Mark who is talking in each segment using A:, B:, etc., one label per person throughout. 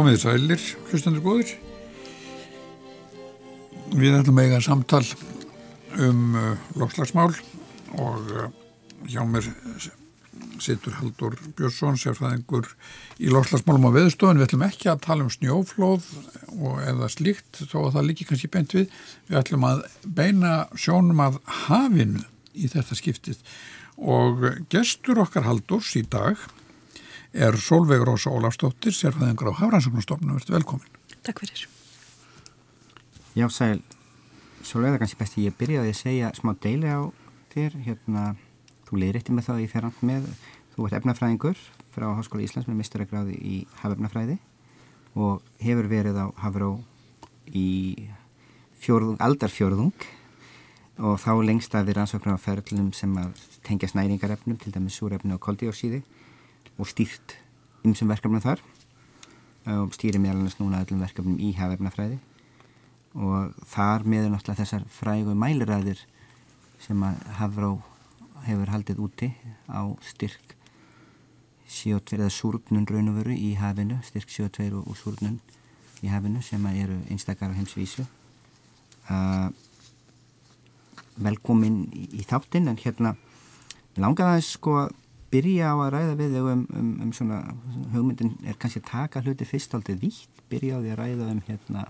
A: Komið sælir, hlustandur góður. Við ætlum eiga samtal um uh, lofslagsmál og uh, hjá mér situr Haldur Björnsson, sérfæðingur í lofslagsmálum á veðustofun. Við ætlum ekki að tala um snjóflóð og eða slíkt, þó að það líki kannski beint við. Við ætlum að beina sjónum að hafinu í þetta skiptið og gestur okkar Haldurs í dag er Solveig Rósa Ólafstóttir, sérfæðingur á Hafrannsóknarstofnum. Verður velkomin.
B: Takk fyrir.
C: Já, sæl, Solveig, það er kannski besti ég byrjaði að segja smá deili á þér. Hérna, þú leiðrætti með það í ferrand með, þú ert efnafræðingur frá Háskóla Íslands með mistaragráði í hafefnafræði og hefur verið á Hafró í fjórðung, aldarfjórðung og þá lengst að við rannsóknar á ferlunum sem að tengja snæringarefnum, til dæmis súrefni og koldíósíði og stýrt ymsum verkefnum þar. Og stýri meðal núna öllum verkefnum í hafefnafræði. Og þar meður náttúrulega þessar frægu mæliræðir sem að Hafró hefur haldið úti á styrk CO2 eða súrnun raun og veru í hafinu, styrk CO2 og, súrnun í hafinu sem eru einstakar á heimsvísu. Uh, velkomin í, í þáttinn en hérna langar aðeins sko að byrja á að ræða við um, um, um svona, hugmyndin er kannski að taka hluti fyrst aldrei vítt, byrja á því að ræða um hérna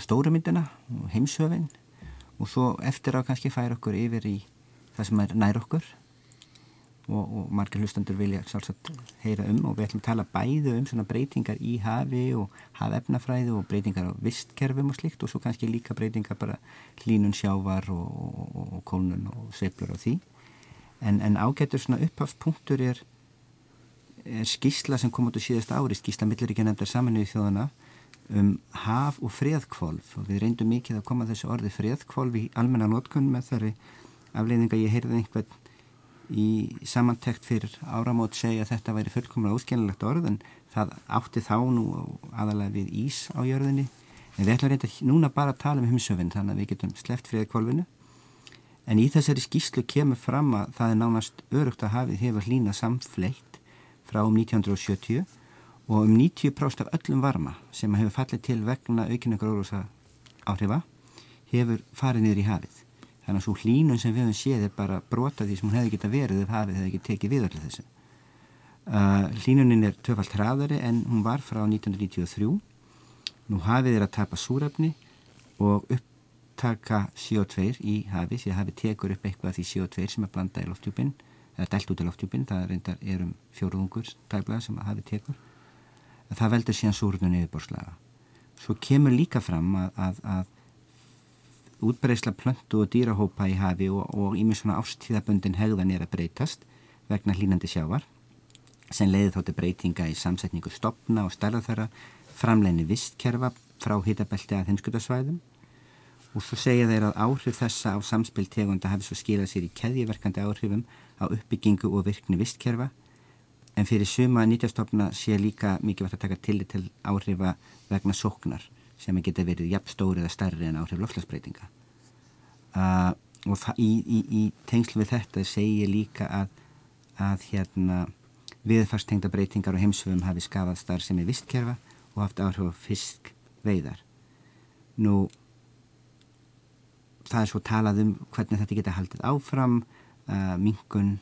C: stórumyndina og heimsöfin og svo eftir á kannski færa okkur yfir í það sem er nær okkur. Og, og margir hlustandur vilja sjálfsagt heyra um og við ætlum að tala bæðu um svona breytingar í hafi og hafefnafræði og breytingar á vistkerfum og slikt og svo kannski líka breytingar bara hlínun sjávar og, og, og kólnun og sveiflur á því en, en ágættur svona upphafspunktur er, er skísla sem kom út á síðast ári, skísla milliríkja nefndar saminuði þjóðana um haf og freðkvolf og við reyndum mikið að koma þessu orði freðkvolf í almenna notkunn með þarri afleiðinga ég heyrði einhvern í samantekt fyrir áramót segja að þetta væri fullkomlega óskennilegt orð en það átti þá nú aðalega við ís á jörðinni. En við ætlum reynda núna bara að tala um heimsöfinn þannig að við getum sleft freðkvolfinu En í þessari skýslu kemur fram að það er nánast örugt að hafið hefur hlýnað samfleitt frá um 1970 og um 90% af öllum varma sem hefur fallið til vegna aukinu gróðrúsa áhrifa hefur farið niður í hafið. Þannig að svo hlínun sem við höfum séð er bara brota því sem hún hefði geta verið ef hafið hefði ekki tekið við allir þessu. Uh, hlínunin er töfalt hraðari en hún var frá 1993. Nú hafið er að tapa súrefni og upp taka CO2 í hafi því að hafi tekur upp eitthvað því CO2 sem er blanda í loftjúpin eða dælt út í loftjúpin, það reyndar er um fjóruðungur tæblaða sem hafi tekur. Það veldur síðan súrunum yfirborslaga svo kemur líka fram að, að, að útbreysla plöntu og dýrahópa í hafi og ímið svona ástíðaböndin hegðan er að breytast vegna hlínandi sjávar sem leiði þóttu breytinga í samsetningu stopna og stærða þeirra framleginni vistkerfa frá hitabelti að hinskutasvæðum og svo segja þeir að áhrif þessa á samspil tegunda hafi svo skilað sér í keðjiverkandi áhrifum á uppbyggingu og virkni vistkerfa. En fyrir suma nýtjastofna sé líka mikið vart að taka tillit til áhrifa vegna sóknar sem geta verið jafnstóri eða starri en áhrif lofslagsbreytinga uh, og í, í, í tengslu við þetta segir líka að, að hérna, viðfarstengda breytingar og heimsfum hafi skafað starf sem er vistkerfa og haft áhrif á fisk veiðar nú það er svo talað um hvernig þetta geta haldið áfram uh, mingun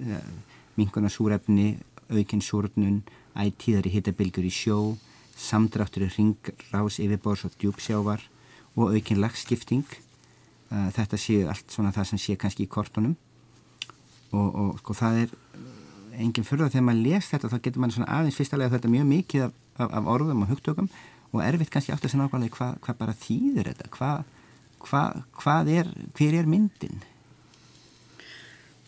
C: uh, mingunar súrefni aukinn súrnun, ætíðari hittabilgur í sjó, samdráttur í ringrás yfirbors og djúpsjávar og aukinn lagskipting uh, þetta séu allt svona það sem sé kannski í kortunum. Og, og sko það er enginn fyrir það þegar maður les þetta þá getur maður svona aðeins fyrstulega þetta mjög mikið af, af, af orðum og hugtökum og erfitt kannski átt að segja nákvæmlega hvað hva bara þýðir þetta, hvað hva, hvað er, hver er myndin?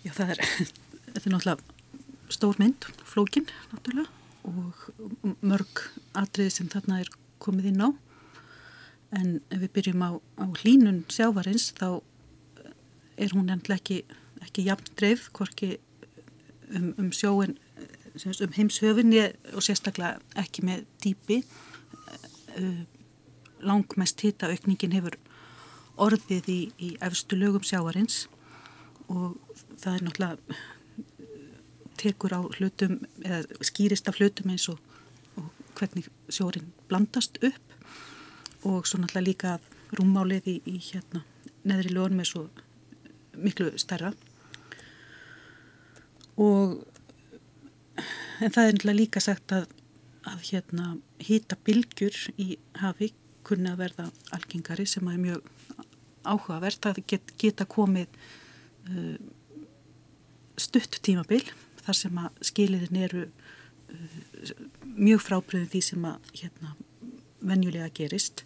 B: Já, það er, þetta er náttúrulega stór mynd, flókin náttúrulega og mörg atriði sem þarna er komið inn á en ef við byrjum á, á hlínun sjávarins þá er hún endla ekki, ekki jafn dreif, hvorki um, um sjóin um heimshöfinni og sérstaklega ekki með dýpi uh, langmest hitta aukningin hefur orðið í, í efstu lögum sjáarins og það er náttúrulega tekur á hlutum eða skýrist af hlutum eins og, og hvernig sjórin blandast upp og svo náttúrulega líka rúmmálið í, í hérna neðri lögum er svo miklu stærra. Og en það er náttúrulega líka sagt að, að hérna hýta bylgjur í hafi kunni að verða algengari sem er mjög áhugavert að get, geta komið uh, stutt tímabil þar sem að skiliðin eru uh, mjög frábriðin því sem að hérna, venjulega gerist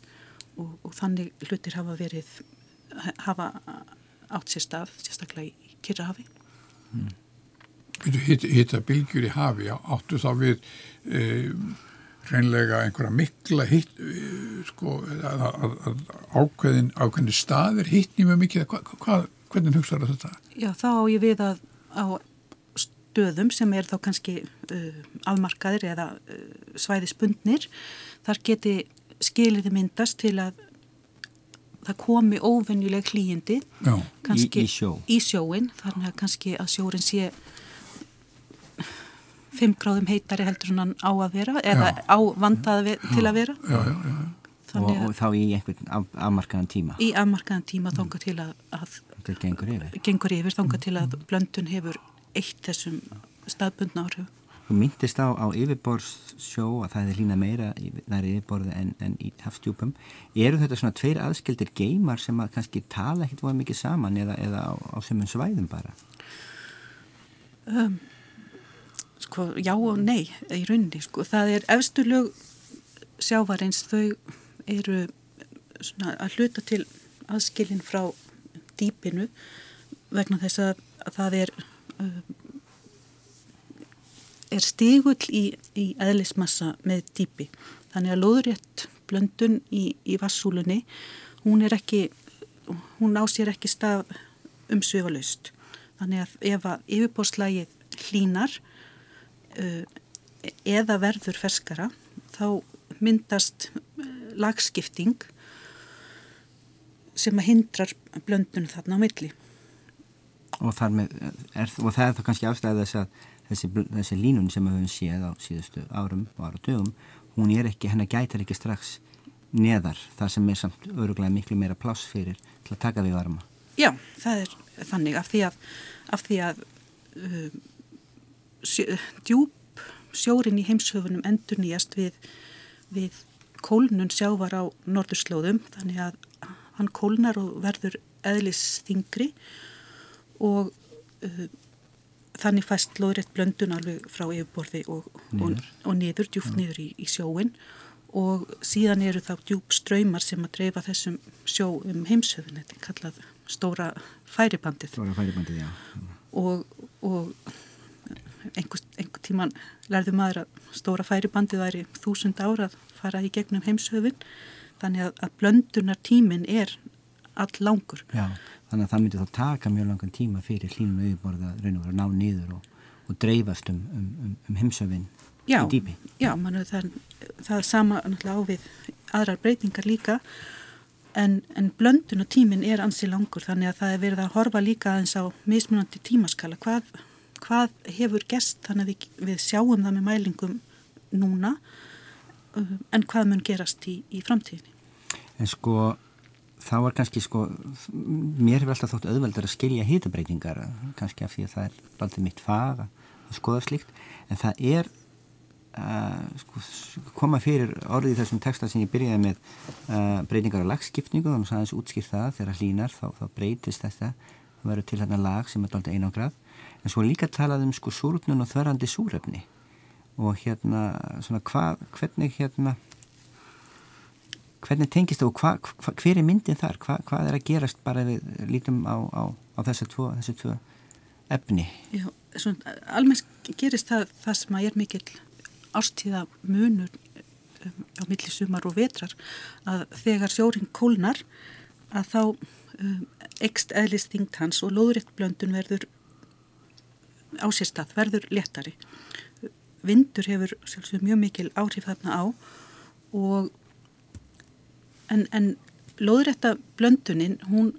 B: og, og þannig hlutir hafa verið hafa átt sér stað sérstaklega í Kyrrahafi
A: mm. Hitta, bylgjur í hafi áttu þá við e, reynlega einhverja mikla hitt sko að, að, að ákveðin ákveðin staðir hittni mjög mikið hva, hva, hvernig hugsaður þetta?
B: Já þá á ég við að á stöðum sem er þá kannski uh, afmarkaðir eða uh, svæðispundnir þar geti skiliði myndast til að það komi óvenjuleg hlýjindi
C: í, í, sjó.
B: í sjóin þannig að kannski að sjórin sé 5 gráðum heitari heldur en hann á að vera eða já. á vandað til að vera
A: já, já,
C: og, og þá í einhvern af, afmarkaðan tíma
B: í afmarkaðan tíma mm. þánga til að, að
C: það gengur yfir,
B: gengur yfir þánga til að blöndun hefur eitt þessum staðbundna áhrif
C: Þú myndist á, á yfirborðssjó að það er lína meira nær yfirborði en, en í hafstjúpum. Eru þetta svona tveir aðskildir geymar sem að kannski tala ekkert voru mikið saman eða, eða á, á semum svæðum bara?
B: Um, sko, já og nei í rauninni. Sko. Það er efsturlög sjávarins þau eru að hluta til aðskilin frá dýpinu vegna þess að, að það er um, er stigull í, í eðlismassa með dýpi. Þannig að loðrétt blöndun í, í vassúlunni, hún er ekki, hún á sér ekki stað umsvifalaust. Þannig að ef að yfirbórslægið hlínar uh, eða verður ferskara, þá myndast uh, lagskipting sem að hindrar blöndun þarna á milli.
C: Og, með, er, og það er þá kannski afstæðið þess að þessi, þessi línun sem við höfum séð á síðustu árum og ára dögum, hún er ekki, hennar gætar ekki strax neðar, það sem er samt öruglega miklu meira pláss fyrir til að taka við varma.
B: Já, það er þannig af því að, af því að uh, djúb sjórin í heimshöfunum endur nýjast við, við kólnun sjávar á norðurslóðum, þannig að hann kólnar og verður eðlis þingri og uh, þannig fæst loðrætt blöndun alveg frá yfirborði og, og, og niður, djúft ja. niður í, í sjóin og síðan eru þá djúp ströymar sem að dreifa þessum sjó um heimsöfun, þetta er kallað stóra færibandið.
C: Stóra færibandið.
B: Og, og einhver, einhver tíman lærðu maður að stóra færibandið væri þúsund ára að fara í gegnum heimsöfun, þannig að, að blöndunar tímin er all langur.
C: Já þannig að það myndi þá taka mjög langan tíma fyrir hlínum auðborða að raun og vera ná niður og, og dreifast um, um, um, um heimsöfin
B: já,
C: í dýpi.
B: Já, manu, það, það er sama á við aðrar breytingar líka en, en blöndun og tímin er ansi langur þannig að það er verið að horfa líka aðeins á mismunandi tímaskala. Hvað, hvað hefur gest þannig að við, við sjáum það með mælingum núna uh, en hvað mun gerast í, í framtíðinni?
C: En sko þá er kannski sko, mér hefur alltaf þótt auðveldar að skilja hitabreitingar, kannski af því að það er alltaf mitt fag að skoða slíkt, en það er uh, sko, koma fyrir orðið í þessum texta sem ég byrjaði með uh, breytingar á lagskipningu, þannig að það er útskýrt það, þegar hlínar þá, þá breytist þetta, það verður til hérna lag sem er alltaf einangrað, en svo líka talað um sko súrupnun og þörrandi súrefni og hérna svona hvað, hvernig hérna hvernig tengist þú og hva, hva, hver er myndin þar? Hva, hvað er að gerast bara við lítum á, á, á þessu tvo, tvo efni?
B: Já, svona, almennt gerist það, það sem að er mikil ástíða munur um, á milli sumar og vetrar að þegar sjóring kólnar að þá um, ekst eðlistingt hans og loðuritt blöndun verður ásérstað, verður léttari. Vindur hefur mjög mikil áhrif þarna á og en, en loðrætta blöndunin hún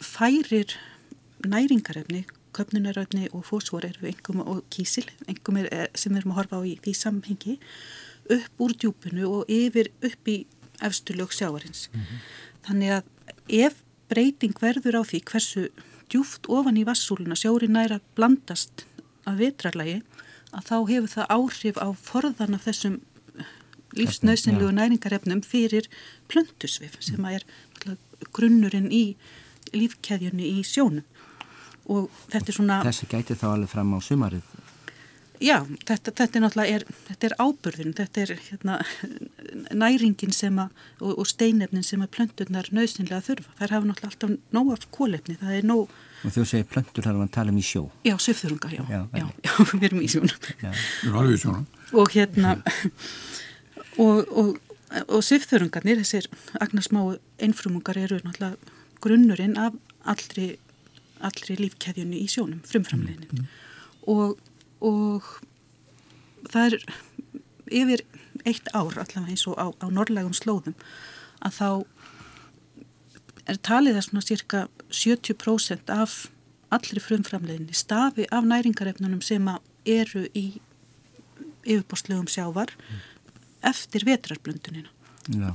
B: færir næringarefni köpnunaröfni og fósfor eru engum og kísil engum er, sem við erum að horfa á í því samhengi upp úr djúpinu og yfir upp í efstu lög sjáarins. Mm -hmm. Þannig að ef breyting verður á því hversu djúft ofan í vassúluna sjóri næra blandast að vetrarlagi að þá hefur það áhrif á forðan af þessum lífsnausinlegu næringarefnum fyrir plöntusvif sem er grunnurinn í lífkeðjunni í sjónum. Og þetta er svona
C: Þessi gæti þá alveg fram á sumarið
B: Já, þetta, þetta er náttúrulega er, þetta er ábyrðin, þetta er hérna, næringin sem að, og, og steinefnin sem að plönturnar nöðsynlega þurfa. Það hafa náttúrulega alltaf nóg af kólefni, það er nóg...
C: Og þú segir plöntur þarf að tala um í sjó.
B: Já, söfþurunga, já. Já, já, já, við erum í sjónum.
A: Já, við erum alveg í sjónum.
B: Og hérna, og, og, og söfþurungarnir, þessir agnarsmáu einfrumungar eru náttúrulega grunnurinn af allri, allri lífkeðjunni í sjónum, frumframleginin. Mm. Og og það er yfir eitt ár allavega eins og á, á norrlegum slóðum að þá er talið að svona cirka 70% af allri frumframleginni stafi af næringarefnunum sem eru í yfirbóstlegum sjávar mm. eftir vetrarblöndunina.
C: Já.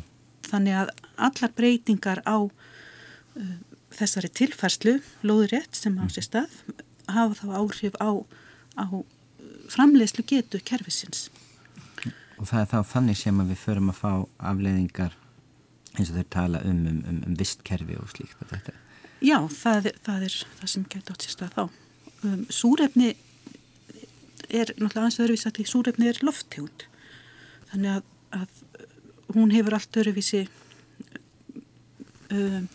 B: Þannig að allar breytingar á uh, þessari tilfærslu, lóðurétt sem á sér stað, hafa þá áhrif á, á framleiðslu getu kerfisins.
C: Og það er þá þannig sem að við förum að fá afleiðingar eins og þau tala um, um, um, um vistkerfi og slíkt og þetta.
B: Já, það, það er það sem getur átt sér stað þá. Um, súrefni er náttúrulega aðeins öðruvísi að því súrefni er lofthjónd. Þannig að, að hún hefur allt öðruvísi um,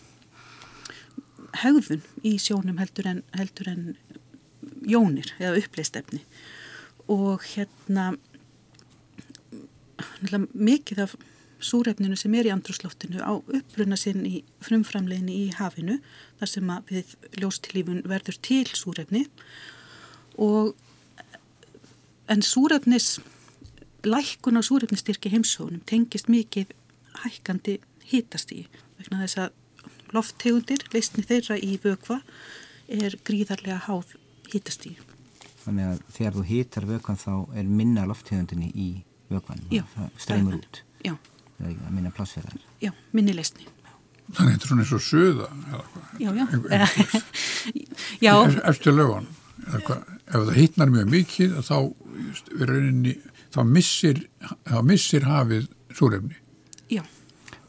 B: hegðun í sjónum heldur en, heldur en jónir eða uppleistefni og hérna mikið af súrefninu sem er í andrúsloftinu á uppruna sinn í frumframleginni í hafinu þar sem að við ljóstilífun verður til súrefni. Og en súrefnis lækkun á súrefnistyrki heimsónum tengist mikið hækkandi hítast í vegna þess að lofttegundir, leistni þeirra í vökva er gríðarlega háð hítast í
C: Þannig að þegar þú hýtar vökvann þá er minna lofthjöndinni í vökvann. Það streymur út.
B: Já.
C: það er minna plássverðar
B: Já, minni lesni
A: Þannig að þetta er og söða
B: Já, já. Já.
A: Eftir lögun ef það hýtnar mjög mikið þá, rauninni, þá missir þá missir hafið súrefni.
B: Já.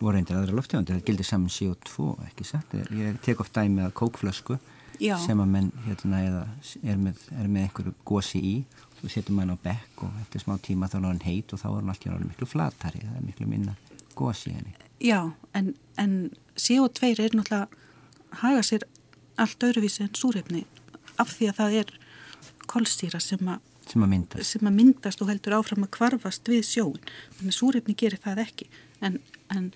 C: Voru eindir aðra lofthjöndir, það gildir saman CO2 ekki satt, ég tek oft dæmi að kókflösku Já. sem að menn hérna er með, er með einhverju gósi í og setur mann á bekk og eftir smá tíma þá er hann heit og þá er hann alltaf miklu flatari, það er miklu minna gósi henni.
B: Já, en, en CO2 er náttúrulega haga sér allt öðruvísi en súrefni af því að það er kolstýra sem að
C: sem að myndast.
B: sem að myndast og heldur áfram að kvarfast við sjón þannig að súrefni gerir það ekki en, en,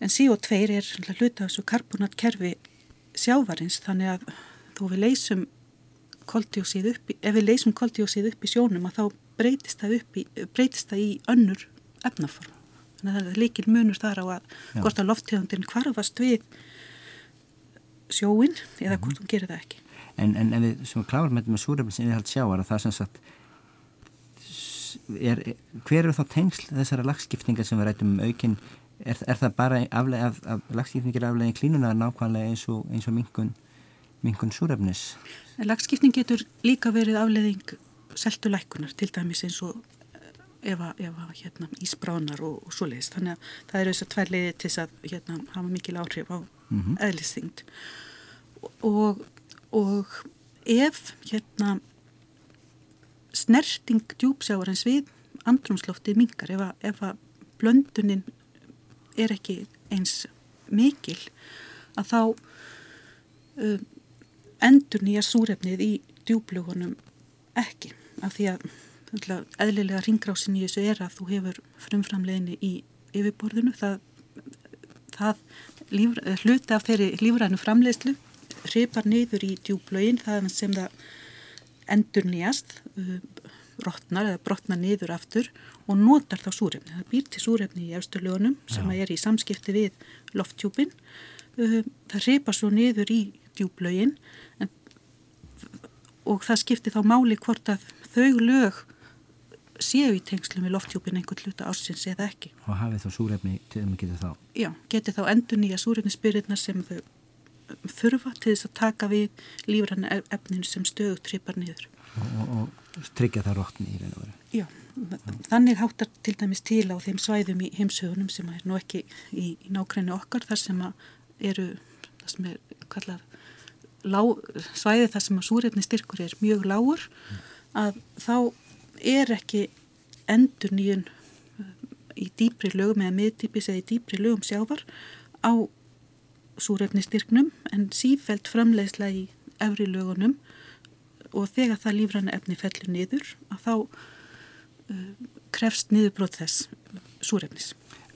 B: en CO2 er hluta þessu karbonatkerfi sjávarins þannig að þó við leysum koldjósið upp, í, ef við leysum koldjósið upp í sjónum að þá breytist það, í, breytist það í önnur efnaform. Þannig að það er líkil munur þar á að Já. hvort að loftegundin kvarfast við sjóin eða hvort hún gerir það ekki.
C: En, en ef við sem klárum með súrefnins innihald sjáar að það sem sagt er, hver eru þá tengsl þessara lagskiptingar sem við rætum um aukinn er, er það bara afleið af, af lagskipningir afleiðin klínuna nákvæmlega eins og, eins og minkun, minkun súrefnis?
B: Lagskipning getur líka verið afleiðing seltulækunar til dæmis eins og ef að hérna, ísbránar og, og svoleiðis. Þannig að það eru þess að tvær leiði til að hérna, hafa mikil áhrif á mm -hmm. eðlisþyngd. Og, og ef hérna, snerting djúpsjáarins við andrumsloftið mingar, ef að, ef að blöndunin er ekki eins mikil að þá uh, endur nýja súrefnið í djúblugunum ekki af því að eðlilega ringrásin í þessu er að þú hefur frumframleginni í yfirborðinu það, það líf, hluti af þeirri lífrænu framleiðslu hripar niður í djúblögin það sem það endur nýjast uh, brotnar eða brotnar niður aftur og notar þá súrefni. Það býr til súrefni í efsturljónum sem er í samskipti við lofttjúpin. Uh, það reypa svo niður í djúblögin og það skiptir þá máli hvort að þau lög séu í tengslum við lofthjúpin einhvern hluta ásins eða ekki.
C: Og hafið þá súrefni til að geta þá?
B: Já, geti þá endur nýja súrefnisbyrðina sem þau þurfa til þess að taka við lífrann efninu sem stöðu trippar niður.
C: Og, og tryggja það rótni í raun og veru?
B: Já, þannig háttar til dæmis til á þeim svæðum í heimsögunum sem er nú ekki í, nákvæmni okkar þar sem eru, það sem er kallað lá, svæði þar sem að súrefni styrkur er mjög lágur að þá er ekki endur nýjun uh, í dýpri lögum eða miðdýpis eða í dýpri lögum sjávar á súrefni styrknum en sífælt framleiðsla í efri lögunum og þegar það lífranna efni fellur niður að þá uh, krefst niðurbrót þess súrefnis.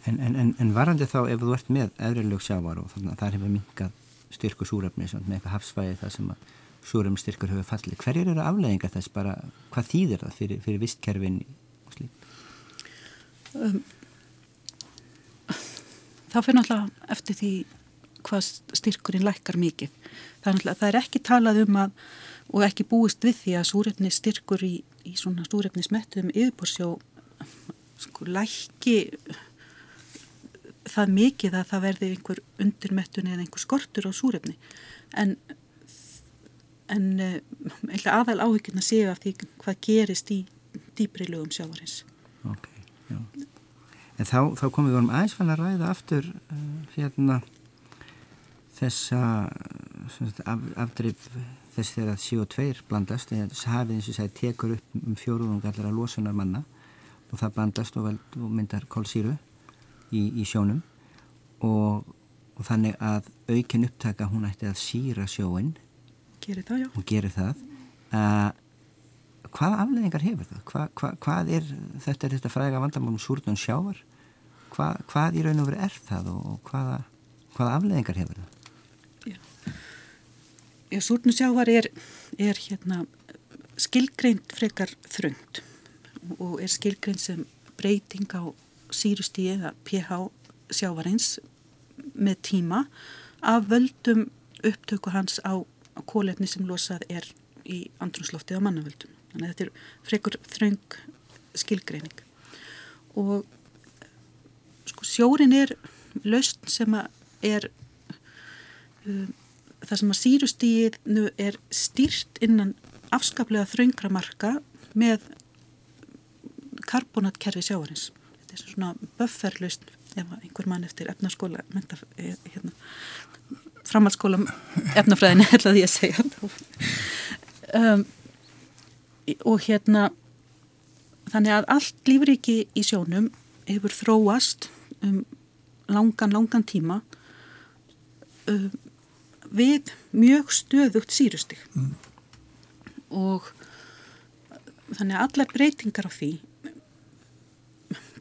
C: En, en, en varandi þá ef þú ert með efri lög sjávar og þannig að það hefur minkað styrku súrefni með eitthvað hafsvæði það sem að súrefni styrkur hefur fallið. Hverjir eru afleðingar þess bara, hvað þýðir það fyrir, fyrir vistkerfin og slíkt? Um,
B: það fyrir náttúrulega eftir því hvað styrkurinn lækkar mikið. Það er, það er ekki talað um að og ekki búist við því að súrefni styrkur í, í svona súrefni smettum yfirbúrsjó sko lækki það mikið að það verði einhver undirmettun eða einhver skortur á súrefni. En, en uh, aðal að séu af því hvað gerist í dýbri lögum sjávarins.
C: Ok, já. En þá, þá komum við um aðeins fann að ræða aftur uh, hérna þessa af, afdrif þess þegar CO2 blandast hafið eins og segi tekur upp um fjóruðum allar að losunar manna og það blandast og, veld, og myndar kólsýru í, í sjónum. Og, og þannig að aukin upptaka hún ætti að síra sjóin
B: gerir það,
C: og gerir það. Uh, hvað afleðingar hefur það? Hva, hva, hvað er þetta er þetta fræga vandamálum súrnum sjávar. Hva, hvað í raun og veru er það og hvaða, hvaða afleðingar hefur það?
B: Já, já súrnum sjávar er, er hérna skilgreint frekar þröngt og er skilgreint sem breyting á sírustíi eða pH sjávarins með tíma af völdum upptöku hans á kólefni sem losað er í andrumsloftið á mannavöldum. Þannig að þetta er frekur þraung skilgreining. Og sko, sjórin er laust sem er um, það sem að sírustíinu er stýrt innan afskaplega þraungra marka með karbonatkerfi sjávarins. Þetta er svona bufferlaust ef einhver mann eftir efnaskóla mynda, eh, hérna, framhaldsskóla efnafræðinu hella því að segja um, og hérna þannig að allt lífriki í sjónum hefur þróast um langan, langan tíma. Um, við mjög stöðugt sírustig mm. og þannig að allar breytingar á því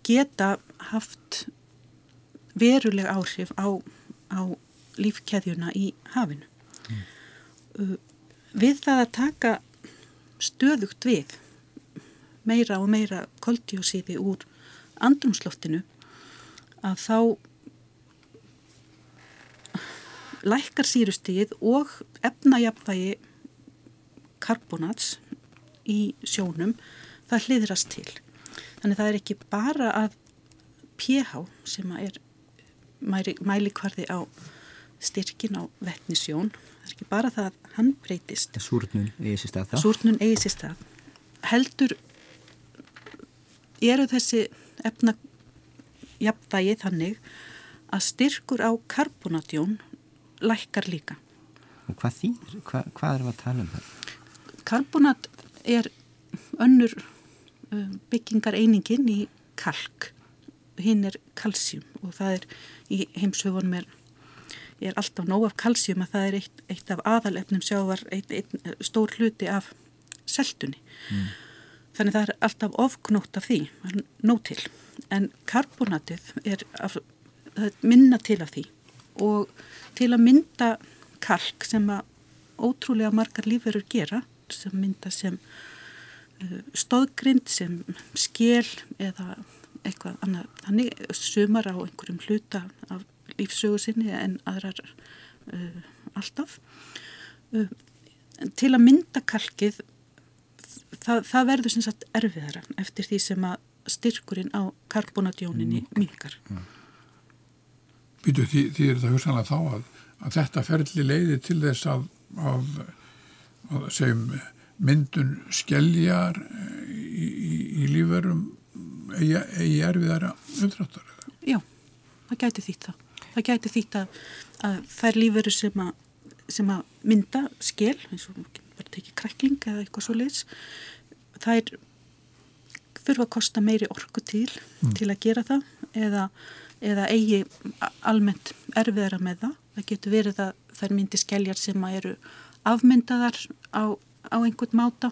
B: geta haft veruleg áhrif á, á lífkeðjuna í hafinu. Mm. Við það að taka stöðugt við meira og meira koldjósíði úr andrumsloftinu að þá lækkar sírustíð og efnajapvægi karbonats í sjónum það hliðrast til. Þannig það er ekki bara að pH sem er mælikvarði á styrkin á vettnisjón, það er ekki bara það að hann breytist.
C: Súrnun eigi sér stað þá.
B: Súrnun eigi sér stað. Heldur eru þessi efna jafnvægi þannig að styrkur á karbonatjón lækkar líka.
C: Og hvað þýr? Hva, hvað er það að tala um það?
B: Karbonat er önnur Um, byggingar einingin í kalk hinn er kalsjum og það er í heimsögunum er, er alltaf nóg af kalsjum að það er eitt, eitt af aðalefnum sjávar eitt, eitt, stór hluti af seltunni mm. þannig það er alltaf ofgnótt af því nóg til en karbonatið er, af, er minna til af því og til að mynda kalk sem að ótrúlega margar lífverður gera sem mynda sem Eh, stóðgrind sem skil eða eitthvað annað. Þannig sumar á einhverjum hluta af lífsögu sinni en aðrar uh, alltaf. Uh, til að mynda kalkið það, það verður sem sagt erfiðara eftir því sem að styrkurinn á karbonadjóninni mingar.
A: Býtu því, því er það hugsanlega þá að, að þetta ferli leiði til þess að, að, að segjum myndun skelljar í, í, í lífverum eigi, eigi erfiðara umtráttar.
B: Já, það gæti þýtt það. Það gæti þýtt að, að þær lífveru sem sem að mynda skell eins og bara tekið krækling eða eitthvað svo leiðs er þurfa að kosta meiri orku til mm. til að gera það eða, eða eigi almennt erfiðara með það það getur verið að þær myndi skelljar sem eru afmyndaðar á, á einhvern máta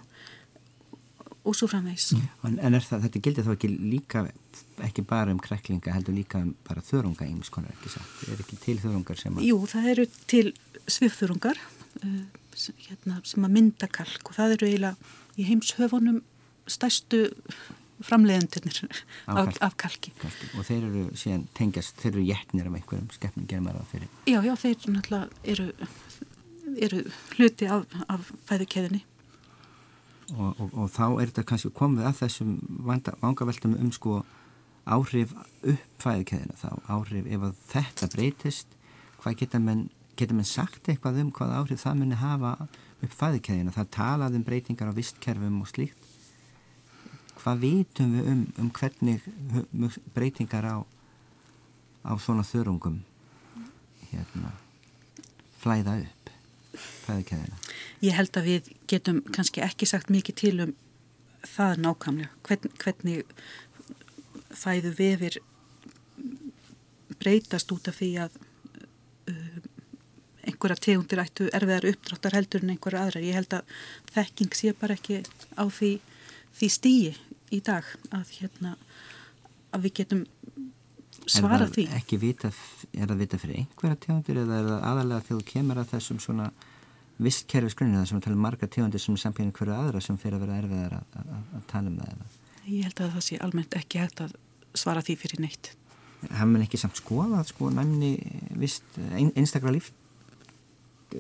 B: og svo framvegs.
C: En er það, þetta gildir þá ekki líka ekki bara um kræklinga, heldur líka um bara þörunga einhvers konar ekki satt, er ekki til þörungar sem að
B: Jú, það eru til svifþurungar uh, sem, hérna, sem að mynda kalk og það eru eiginlega í heimshöfunum stærstu framleiðendunir af, af kalki.
C: kalki. Og þeir eru síðan tengjast, þeir eru jætnir af einhverjum skeppnum germar af fyrir.
B: Já, já, þeir náttúrulega eru, eru hluti af, af fæðukeðinni
C: og, og, og þá er þetta kannski komið að þessum vangaveltum um sko áhrif upp fæðukeðina þá áhrif ef að þetta breytist hvað geta menn getur mann sagt eitthvað um hvað áhrif það muni hafa upp fæðikeðina, það talað um breytingar á vistkerfum og slíkt hvað vitum við um, um hvernig breytingar á á svona þörungum hérna flæða upp fæðikeðina
B: Ég held að við getum kannski ekki sagt mikið til um það nákvæmlega. Hvern, hvernig fæðu vefir breytast út af því að einhverja tegundir ættu erfiðar uppdráttar heldur en einhverja aðrar. Ég held að þekking sé bara ekki á því, því stíi í dag að, hérna, að við getum svara því.
C: Er, vita, er það vita fyrir einhverja tegundir eða er það aðalega þegar þú kemur að þessum svona vistkerfisgrunni þar sem við talum um marga tegundir sem samfélginn hverju aðra sem fyrir að vera erfiðar að, að, að tala um það?
B: Ég held að það sé almennt ekki hægt að svara því fyrir neitt.
C: Hafum við ekki samt skoðað sko næmni vist ein, einstakra líf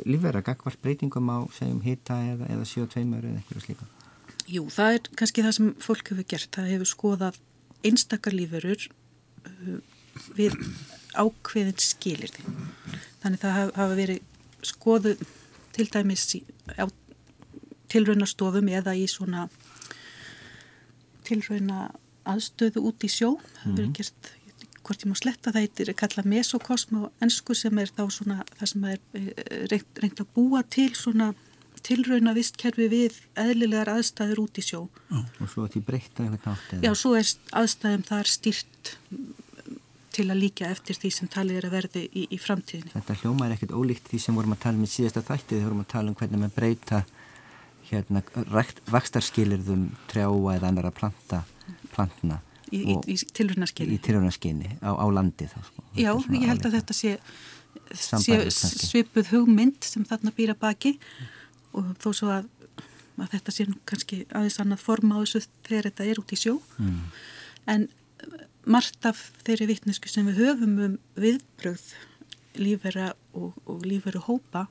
C: lífverða gagvart breytingum á segjum hita eða, eða CO2 eða eitthvað slíka?
B: Jú, það er kannski það sem fólk hefur gert. Það hefur skoðað einstakar lífverður uh, við ákveðin skilir því. Þannig það hafa verið skoðu til dæmis á tilraunastofum eða í svona tilrauna aðstöðu út í sjó. Það hefur verið mhm. gert hvort ég má sletta það heitir kalla mesokosm og ennsku sem er þá svona það sem er eh, reynd, reynd að búa til svona tilrauna vistkerfi við eðlilegar aðstæður út í sjó.
C: Já, og svo er því breytt að eitthvað nátt eða?
B: Já, svo er aðstæðum þar stýrt til að líka eftir því sem talið er að verði í, í framtíðinu.
C: Þetta hljóma er ekkert ólíkt því sem vorum að tala um í síðasta þættið, við vorum að tala um hvernig maður breyta hérna vakstarskilirðum trjáa eða annara planta, plantna
B: í, í, í tilrunaskinni
C: í tilrunaskinni á, á landi þá, sko.
B: Já, ég held að þetta sé, sé svipuð hugmynd sem þarna býra baki og þó svo að, að þetta sé nú kannski aðeins annað forma á þessu þegar þetta er út í sjó mm. en margt af þeirri vittnesku sem við höfum um viðbröð lífera og, og líferu hópa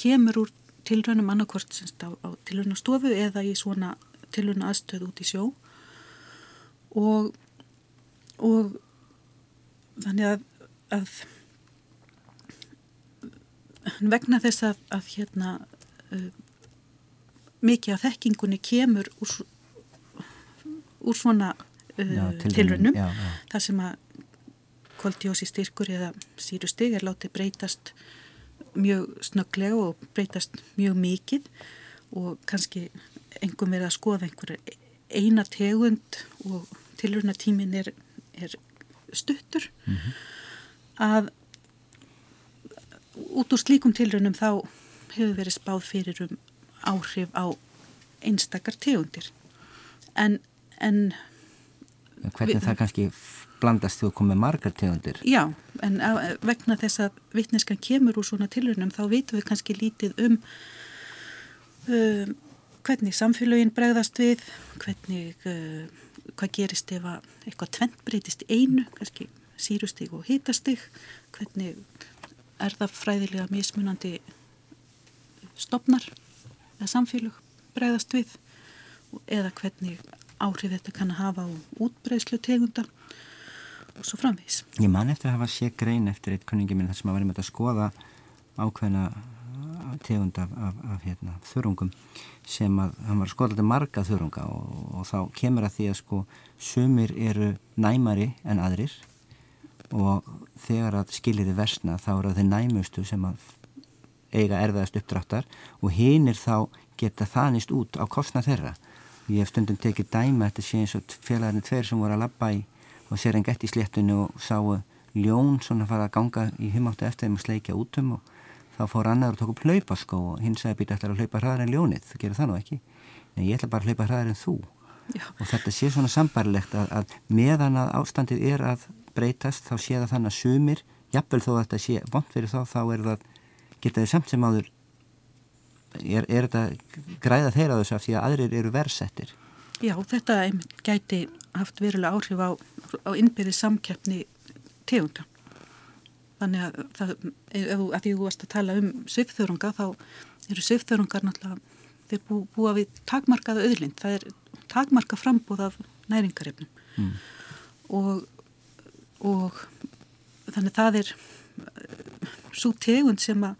B: kemur úr tilrönum annarkvort á, á tilrönastofu eða í svona tilröna aðstöð út í sjó og, og þannig að, að vegna þess að, að hérna mikið af þekkingunni kemur úr, úr svona uh, tilrönnum þar sem að koldjósi styrkur eða sírustig er látið breytast mjög snögglega og breytast mjög mikið og kannski engum verið að skoða einhverja eina tegund og tilurna tímin er, er stuttur mm -hmm. að út úr slíkum tilrunum þá hefur verið spáð fyrir um áhrif á einstakar tegundir. En, en
C: hvernig við, það kannski blandast þú að koma með margar tegundir?
B: Já, en að, vegna þess að vittneskan kemur úr svona tilrunum þá veitum við kannski lítið um um hvernig samfélagin bregðast við, hvernig, uh, hvað gerist ef eitthvað tvent breytist einu, kannski sírustig og hitastig, hvernig er það fræðilega mismunandi stopnar eða samfélag bregðast við eða hvernig áhrif þetta kann að hafa á útbreyslu tegunda og svo framvís.
C: Ég man eftir að hafa sé grein eftir eitt kunningi minn þar sem að verðum að skoða ákveðna tegund af, af, af hérna, þurrungum sem að hann var að skoða alltaf marga þurrunga og, og þá kemur að því að sko sumir eru næmari en aðrir og þegar að skilir þið versna þá eru þeir næmustu sem að eiga erfiðast uppdráttar og hinnir þá geta þanist út á kostna þeirra. Ég hef stundum tekið dæma þetta sé eins og félagarnir tveir sem voru að labba í og sér einn gett í sléttunni og sáu ljón svona fara að ganga í humáttu eftir þeim og sleikja útum og þá fór annar og tók upp hlaupaskó og hinn sagði býta ætlar að hlaupa hraðar en ljónið, þú gerir það nú ekki en ég ætla bara að hlaupa hraðar en þú Já. og þetta sé svona sambarilegt að, að meðan að ástandið er að breytast þá sé það þannig að sumir jafnvel þó að þetta sé vond fyrir þá þá er það, geta þið samt sem áður er, er þetta græða þeirra þessu af því að aðrir eru versettir
B: Já, þetta gæti haft verulega áhrif á, á innbyrði samkeppni tegunda. Þannig að, það, ef, að því þú varst að tala um svifþörunga þá eru svifþörungar náttúrulega þeir bú, búa við takmarkaða öðlind það er takmarka frambúð af næringarefnum. Mm. og, og þannig það er svo tegund sem að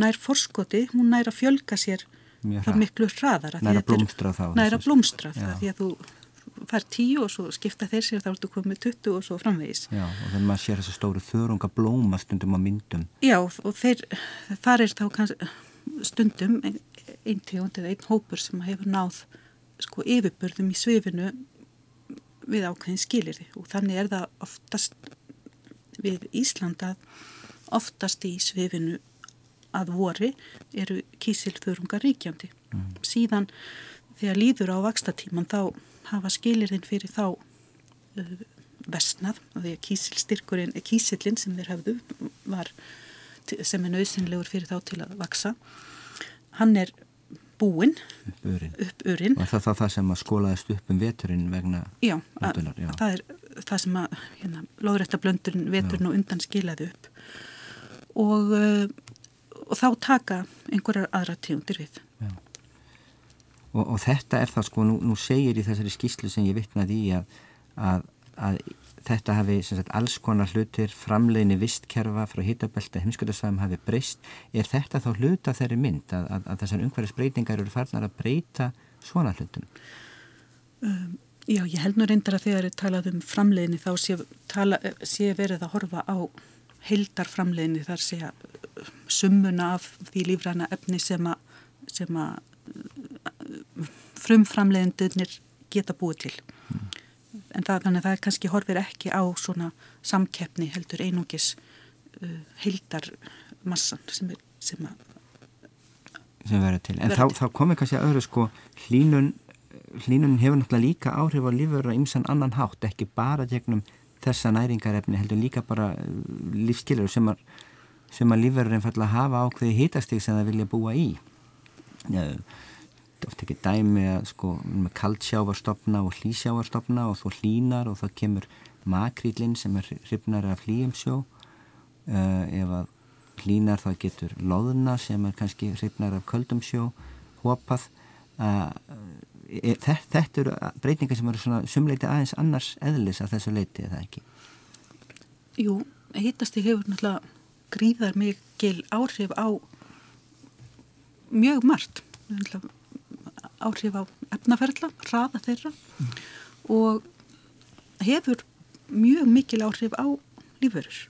B: nær forskoti, hún nær að fjölga sér það miklu hraðar
C: nær að blómstra þá
B: nær að blómstra það því að þú fær tíu og svo skipta þeir sér þá ertu komið 20 og svo framvegis.
C: Já og þannig að maður sér þessu stóru þörunga blóma stundum á myndum.
B: Já og þeir, þar er þá stundum einn tegund eða einn hópur sem hefur náð sko yfirbörðum í svifinu við ákveðin skilir og þannig er það oftast við Íslanda oftast í svifinu að vori eru kísilþörunga ríkjandi mm. síðan þegar líður á vakstatíman þá hafa skilirinn fyrir þá uh, vestnað og því að kísilstyrkurinn, kísillin sem þeir hafðu var sem er nöðsynlegur fyrir þá til að vaksa hann er búinn upp urinn
C: og það er það sem að skólaðist upp um veturinn vegna
B: já, að, já. það er það sem að hérna, lóðrættablöndurinn veturinn og undan skilaði upp. Og, uh, og þá taka einhverjar aðra tíundir við.
C: Og, og þetta er það sko, nú, nú segir í þessari skýslu sem ég vittnaði í að, að, að þetta hafi sagt, alls konar hlutir framleginni vistkerfa frá hittabelta heimskutasvæðum hafi breyst, er þetta þá hluta þeirri mynd að, að þessar umhverfisbreytingar eru farnar að breyta svona hlutum?
B: Um, já, ég held nú reyndar að þegar ég talað um framleginni þá sé, tala, sé verið að horfa á heildarframleginni þar sé að summuna af því lífræna efni sem að frumframleðendunir geta búið til mm. en það, þannig að það kannski horfir ekki á svona samkeppni heldur einungis uh, heildarmassan sem, sem að
C: sem verður til, en þá, þá komir kannski að öðru sko hlínun hlínun hefur náttúrulega líka áhrif á lífur og ymsan annan hátt, ekki bara gegnum þessa næringarefni, heldur líka bara uh, lífskilur sem að að lífverður einfallega hafa ákveði hitastík sem það vilja búa í. Oft ekki dæmi að sko kaldsjávarstofna og hlýsjávarstofna og þó hlínar og þá kemur makrýlinn sem er hrifnar af hlýjumsjó. Uh, ef að hlínar þá getur loðuna sem er kannski hrifnar af köldumsjó hopað. Uh, e, þetta eru breytingar sem eru svona sumleiti aðeins annars eðlis að þessu leiti eða ekki?
B: Jú, hittasti hefur náttúrulega gríðar mikil áhrif á mjög margt. Áhrif á efnaferðla, hraða þeirra mm. og hefur mjög mikil áhrif á lífverður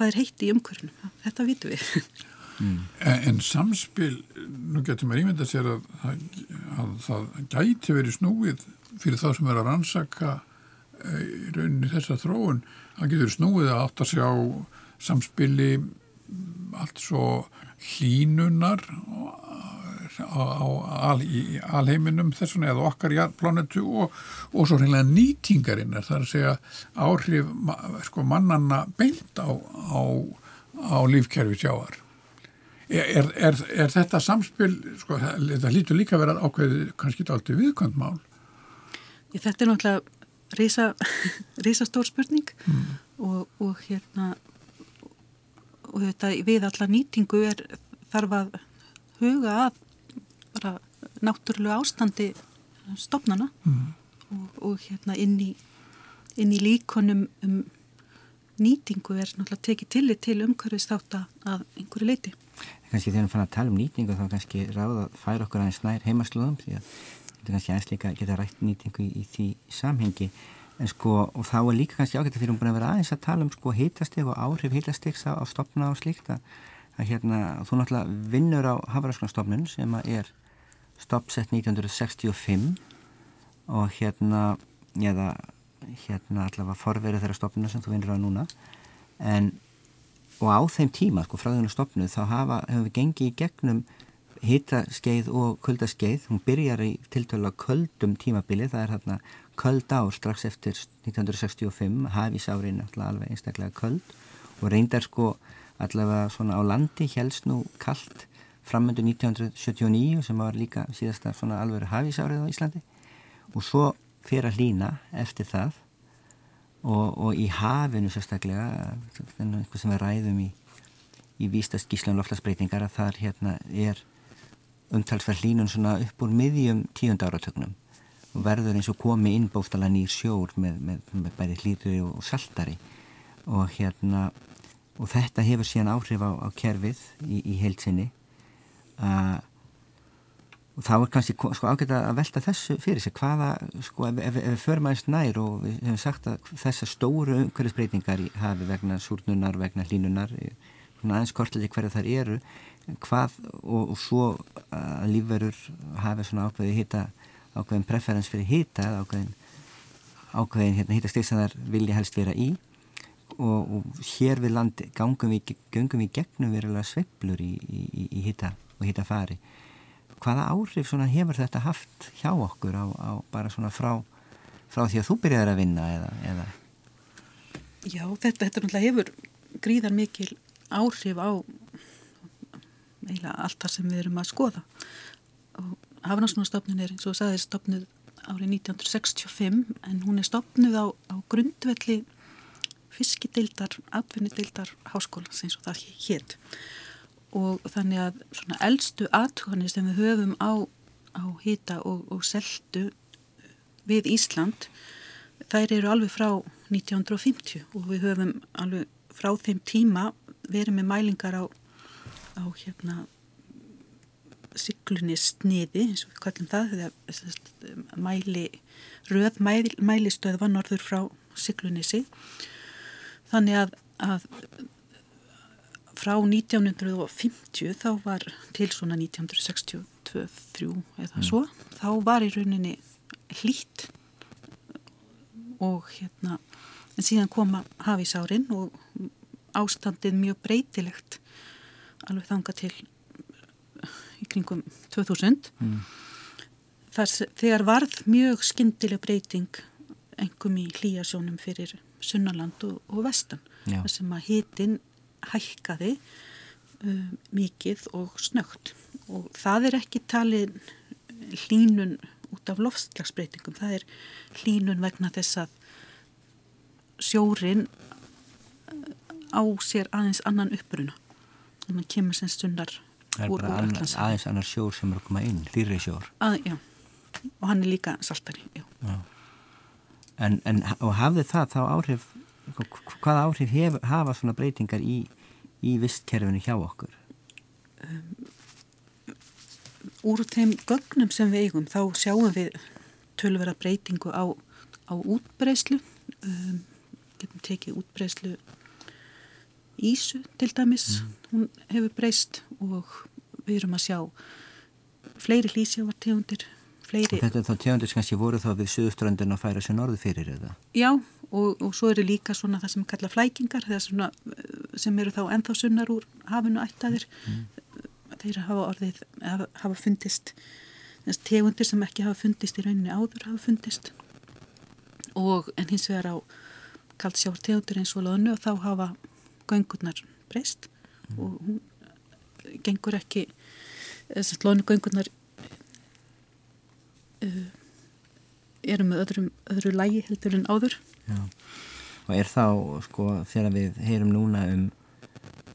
B: hvað er heitt í umkörnum þetta vitum við
A: mm. en, en samspil nú getur maður ímynda sér að, að, að það gæti verið snúið fyrir þá sem er að rannsaka í rauninni þessa þróun það getur snúið að átta sig á samspili allt svo hlínunar á, á al, í alheiminum þessum eða okkar planetu og, og svo reynilega nýtingarinnar þar að segja áhrif sko, mannanna beint á, á, á lífkerfi sjáar. Er, er, er þetta samspil, sko, þetta hlýtur líka að vera ákveðið kannski alltaf viðkvæmdmál?
B: Þetta er náttúrulega reysa, reysa stór spurning mm. og, og hérna og þetta við alla nýtingu er þarf að huga að bara náttúrulega ástandi stopnana mm. og, og hérna inn í, inn í líkonum um nýtingu er náttúrulega tekið tillit til umhverfist átt að einhverju leiti.
C: Kanski þegar við fann að tala um nýtingu þá kannski ráða að færa okkur aðeins nær heimaslóðum því að þetta kannski aðeins líka geta rætt nýtingu í, í því samhengi. En sko og þá er líka kannski ágætt að fyrir um búin að vera aðeins að tala um sko hitasteg og áhrif hitastegs á, á stopna og slíkt að, að hérna þú náttúrulega vinnur á Hafarasknastofnun sem að er stoppsett 1965 og hérna eða hérna allavega forverið þeirra stopnuna sem þú vinnur á núna. En og á þeim tíma sko frá þennu stopnu þá hafa, hefur við gengið í gegnum hitaskeið og kuldaskeið hún byrjar í tiltölu að köldum tímabili, það er hérna köld ár strax eftir 1965 hafís árin allavega einstaklega köld. Og reyndar sko allavega svona á landi helst nú kallt framöndu 1979 sem var líka síðasta svona alveg hafís árið á Íslandi. Og svo fyrir að hlýna eftir það og, og í hafinu sérstaklega eitthvað sem við ræðum í, í vístast gíslan loftlagsbreytingar að þar hérna er umtalsverð hlínun svona upp úr miðjum tíund áratögnum og verður eins og komi inn bóstala nýr sjór með, með, með bæri hlíturi og saltari. Og hérna og þetta hefur síðan áhrif á, á kerfið í, í heilsinni að og þá er kannski sko, ágætt að velta þessu fyrir sig hvaða, sko, ef, við förum aðeins nær og við hefum sagt að þessar stóru umhverfisbreytingar hafi vegna súrnunar, vegna hlínunar aðeins kortleiti hverja þar eru hvað og, og svo að lífverur hafi svona ákveði hita, ákveðin preferens fyrir eða ákveðin ákveðin hérna, hita steg sem þar vilja helst vera í. Og, og hér við landi gangum við, gangum við gegnum verulega sveiblur í, hita og hita fari hvaða áhrif hefur þetta haft hjá okkur á, á bara svona frá, frá því að þú byrjar að vinna eða, eða?
B: Já, þetta, þetta náttúrulega hefur gríðar mikil áhrif á eiginlega allt það sem við erum að skoða og Hafnarsnúrstofnun er eins og sagði stopnuð árið 1965 en hún er stopnuð á, á grundvelli fiskidildar, atvinnidildar háskólas eins og það hétt og þannig að svona eldstu aðtöðanir sem við höfum á, á hýta og, og seldu við Ísland þær eru alveg frá 1950 og við höfum alveg frá þeim tíma verið með mælingar á, á hérna syklunni sniði eins og við kallum það þegar mæli röð mæli, mælistöð var norður frá syklunni sig þannig að, að frá 1950 þá var til svona 1962-3 eða mm. svo, þá var í rauninni hlýtt og hérna en síðan koma hafisárin og ástandið mjög breytilegt alveg þanga til í kringum 2000 mm. þar þegar varð mjög skindileg breyting engum í hlýjasjónum fyrir Sunnaland og, og Vestan þar sem að hitin hækkaði um, mikið og snögt og það er ekki talið hlínun út af lofslagsbreytingum, það er hlínun vegna þess að sjórin uh, á sér aðeins annan uppruna þannig að kemur sem stundar
C: úr Allandshafi. Aðeins annar sjór sem er að koma inn, hlýri sjór.
B: Að, já, og hann er líka saltari.
C: En, en og hafði það þá áhrif hvaða áhrif hef, hafa svona breytingar í, í vistkerfinu hjá okkur? Um,
B: úr þeim gögnum sem við eigum þá sjáum við tölvera breytingu á, á útbreyslu um, getum tekið útbreyslu Ísu til dæmis mm. hún hefur breyst og við erum að sjá fleiri hlýsjávartegundir fleiri...
C: Þetta er þá tegundir sem kannski voru þá við suðuströndin að færa sér norðu fyrir eða?
B: Já, og, og svo eru líka svona það sem kalla flækingar svona, sem eru þá enþá sunnar úr hafinu ættaðir mm. þeir hafa orðið hafa, hafa fundist tegundir sem ekki hafa fundist í rauninni áður hafa fundist og en hins vegar á kaldsjár tegundir eins og loðnu og þá hafa göngurnar breyst mm. og hún gengur ekki loðnu göngurnar uh, eru með öðrum, öðru lægi heldur en áður
C: Já. og er þá sko þegar við heyrum núna um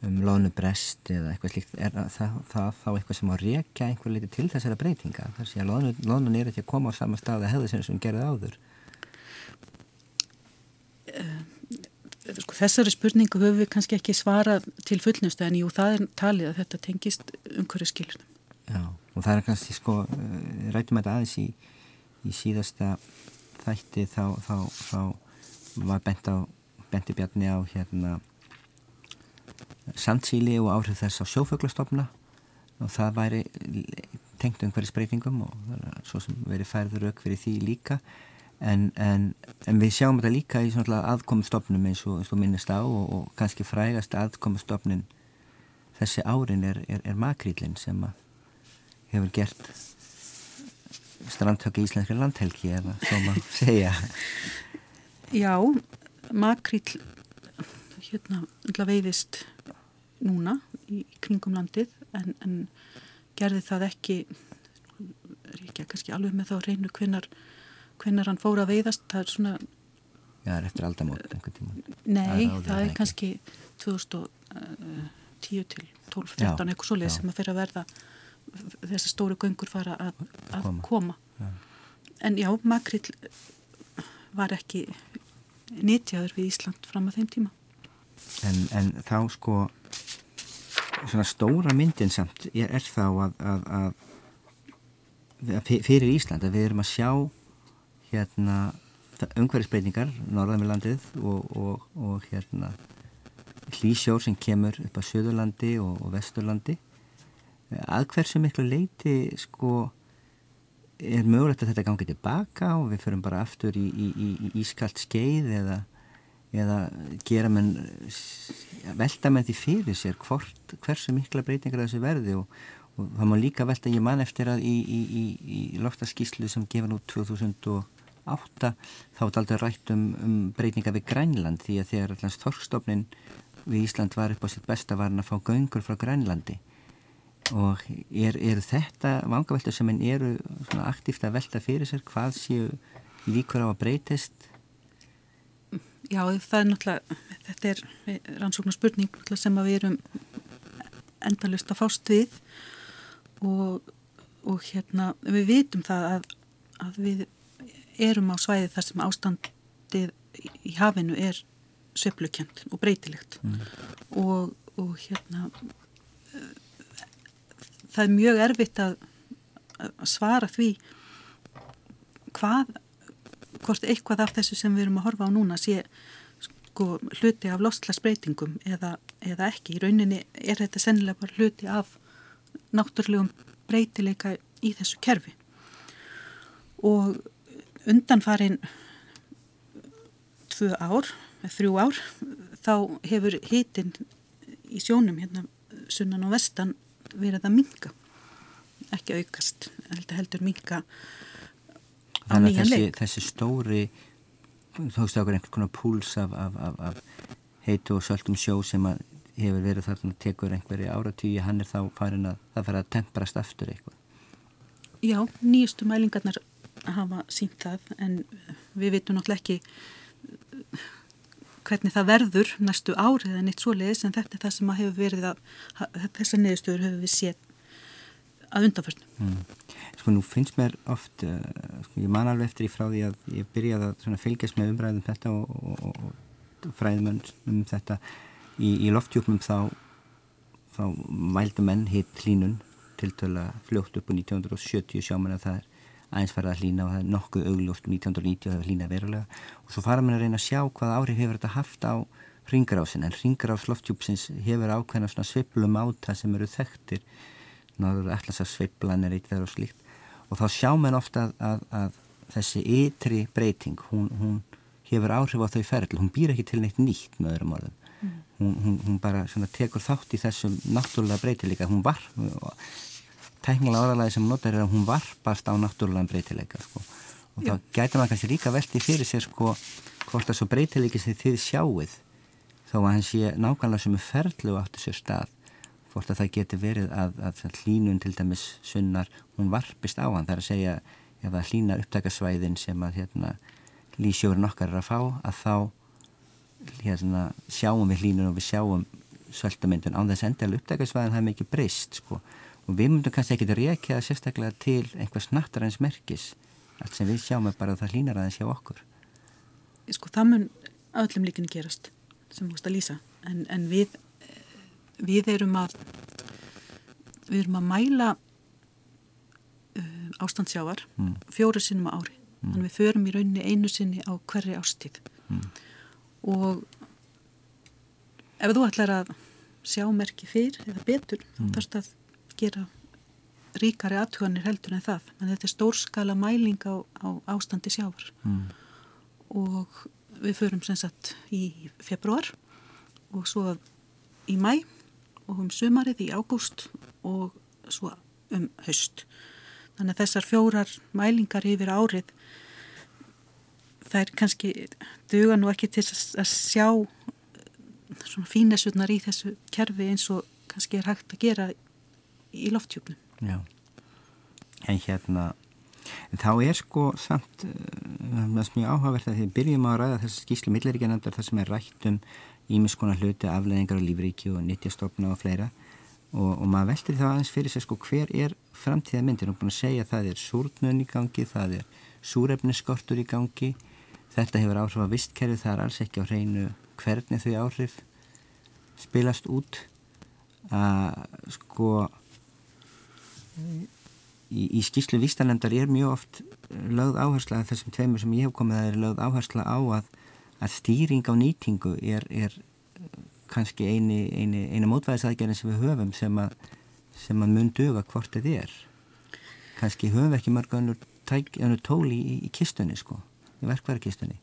C: um loðnubrest eða eitthvað slíkt er það, það þá eitthvað sem á reyka einhver leiti til þessara breytinga þar sé að loðnun, loðnun er ekki að koma á sama stað að hefðu sem sem gerði áður
B: sko, þessari spurningu höfum við kannski ekki svarað til fullnustu en jú það er talið að þetta tengist umhverju skilunum.
C: Já og það er kannski sko eh, rætum þetta aðeins í, í síðasta þætti þá, þá, þá var bent á benti bjarni á hérna sandsíli og áhrif þess á sjóföglastofna og það væri tengt umhverju spreytingum og svo sem verið færður auk fyrir því líka. En, en, en við sjáum þetta líka í aðkomstofnum eins og, eins og minnist á og, og kannski frægast aðkomstofnin þessi árin er, er, er makrýlinn sem hefur gert strandtöki í Íslenskri landhelgi eða svo maður segja.
B: Já, makrýl hérna veiðist núna í kringum landið en, en gerði það ekki er ekki kannski alveg með þá reynu kvinnar hvernig hann fór að veiðast það er svona
C: Já, það er eftir aldamót
B: Nei, það, það er kannski 2010 til 12, 13 eitthvað svo leið sem að fyrir að verða þessar stóru göngur fara að, að koma, koma. Já. en já, makrill var ekki nýtjaður við Ísland fram að þeim tíma
C: En, en þá sko svona stóra myndin samt er, er þá að, að, að fyrir Ísland að við erum að sjá hérna umhverfisbreytingar norðan við landið og, og, og hérna hlýsjór sem kemur upp á Suðurlandi og, og Vesturlandi að hversu miklu leiti sko er mögulegt að þetta gangi tilbaka og við förum bara aftur í, í, í, í ískalt skeið eða, eða gera menn velta með því fyrir sér hvort, hversu mikla breytingar þessu verði og, og það má líka velta ég mann eftir að í loftaskíslu sem gefur nú 2000 og 2008 þá er aldrei rætt um, um breytinga við Grænland því að þegar allans þorskstofnin við Ísland var upp á sitt besta var hann að fá göngur frá Grænlandi og er, er þetta vangaveltur sem henn eru aktíft að velta fyrir sér hvað séu líkur á að breytist?
B: Já það er náttúrulega þetta er rannsóknar spurning sem við erum endalust að fást við. Og, og hérna við vitum það að, að við erum á svæði þar sem ástandið í hafinu er söplukjönd og breytilegt. Mm. og, og hérna það er mjög erfitt að, svara því hvað hvort eitthvað af þessu sem við erum að horfa á núna sé sko hluti af lostlasbreytingum eða, eða ekki. Í rauninni er þetta sennilega bara hluti af náttúrulegum breytileika í þessu kerfi og undanfarin tvö ár, þrjú ár, þá hefur hitin í sjónum hérna sunnan og vestan verið að minga, ekki aukast, heldur, heldur minga á nýjan leik.
C: Þessi stóri, veist okkur einhvern konar púls af, af, af, af heitu og söldum sjó sem hefur verið þarna að tekur einhverju áratýji, hann er þá farin að það fara að temprast aftur eitthvað.
B: Já, nýjustu mælingarnar hafa sínt það en við veitum náttúrulega ekki hvernig það verður næstu árið en eitt svo leiðis en þetta er það sem að hefur verið að, að þessar niðurstöður hefur við séð að undanförnum. Mm.
C: Sko nú finnst mér oft, uh, sko, ég man alveg eftir í frá því að ég byrjaði að fylgjast með umræðum um þetta og, og, og fræðum um þetta í, í loftjúknum þá, þá mældu menn hitt hlínun til töla fljótt upp á 1970 sjáman að það er aðeins farið að hlýna og það er nokkuð augljóft 1990 og það hlýna verulega. Og svo fara mann að reyna að sjá hvað áhrif hefur þetta haft á ringrásin en ringráðs loftjúpsins hefur ákveðna svona sviplum áta sem eru þekktir. Náður alltaf sviplan er eitthvað og slíkt. Og þá sjá mann ofta að, að, að þessi ytri breyting hún, hún hefur áhrif á þau ferðil hún býr ekki til neitt nýtt með öðrum orðum. Mm. hún, hún, hún bara tekur þátt í þessum náttúrulega breytileika. Hún var tæknilega orðalagi sem notar er að hún varpast á náttúrulega breytileika sko. og Já. þá gæti maður kannski líka veldi fyrir sér sko hvort það svo breytileiki sem þið sjáuð þó að hann sé nákvæmlega sem er ferðlu áttu sér stað hvort að það geti verið að, að hlínun til dæmis sunnar hún varpist á hann þar að segja ef að hlína upptakasvæðin sem að hérna, lísjórin okkar er að fá að þá hérna, sjáum við hlínun og við sjáum söltamyndun án þess endalega uppdækasvæðan það er mikið breyst sko og við myndum kannski ekki að reykja það sérstaklega til einhvers nattarins merkis allt sem við sjáum er bara að það hlýnar aðeins hjá okkur
B: Sko það mun öllum líkinu gerast sem þú veist að lýsa en, en við við erum að við erum að mæla uh, ástandsjávar mm. fjóru sinnum á ári mm. þannig við förum í rauninni einu sinni á hverri ástíð mm. og ef þú ætlar að sjá merki fyrr eða betur mm. þarfst að gera ríkari aðtuganir heldur en það. En þetta er stórskala mæling á, á ástandi sjávar. Mm. og við förum sem sagt í februar og svo í mæ og um sumarið í ágúst og svo um höst þannig að þessar fjórar mælingar yfir árið er kannski duga nú ekki til að sjá svona fínesutnar í þessu kerfi eins og kannski er hægt að gera í lofthjúpnum.
C: Já, en hérna, þá er sko samt, það er mjög áhugavert að því byrjum að ræða þessu skýslu milliríkjanandar þar sem er rætt um ímiðskona hluti, afleðingar á lífríki og nittjastofna og fleira. Og, og maður veldur það aðeins fyrir sig sko hver er framtíða myndir, hún er búin að segja að það er súrnun í gangi, það er súrefniskortur í gangi, þetta hefur áhrif að vistkerfi, það er alls ekki á hreinu hvernig þau áhrif spilast út. Að sko í, í skýslu vístanendar er mjög oft lögð áhersla þessum tveimur sem ég hef komið að er lögð áhersla á að, að stýring á nýtingu er, er kannski eini, eini, eini mótvæðisaðgerðin sem við höfum sem að, sem að mun döga hvort þetta er. Kannski höfum við ekki mörg önnur tóli í, í kistunni sko, í verkværakistunni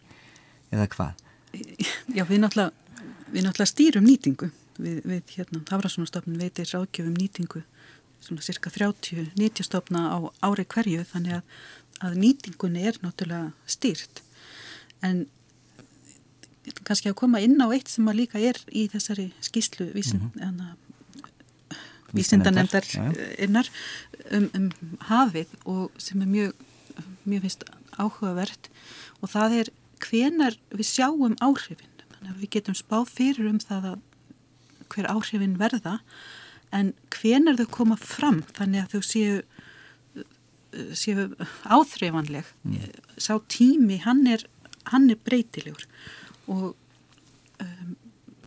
C: eða hvað?
B: Já, við náttúrulega, við náttúrulega stýrum nýtingu. Við, við hérna, Hafrasónastofnun veitir ráðgjöfum nýtingu svona cirka 30 nýtjastofna á ári hverju þannig að, að nýtingunni er náttúrulega stýrt. En kannski að koma inn á eitt sem að líka er í þessari skýslu vísin, mm -hmm. vísindanemndar innar um, um hafið og sem er mjög mjög finnst áhugavert. Og það er hvenar við sjáum áhrifin. Þannig að við getum spáð fyrir um það að hver áhrifin verða en hvenar þau koma fram þannig að þau séu séu áþreifanleg mm. sá tími, hann er hann er breytilegur. Og um,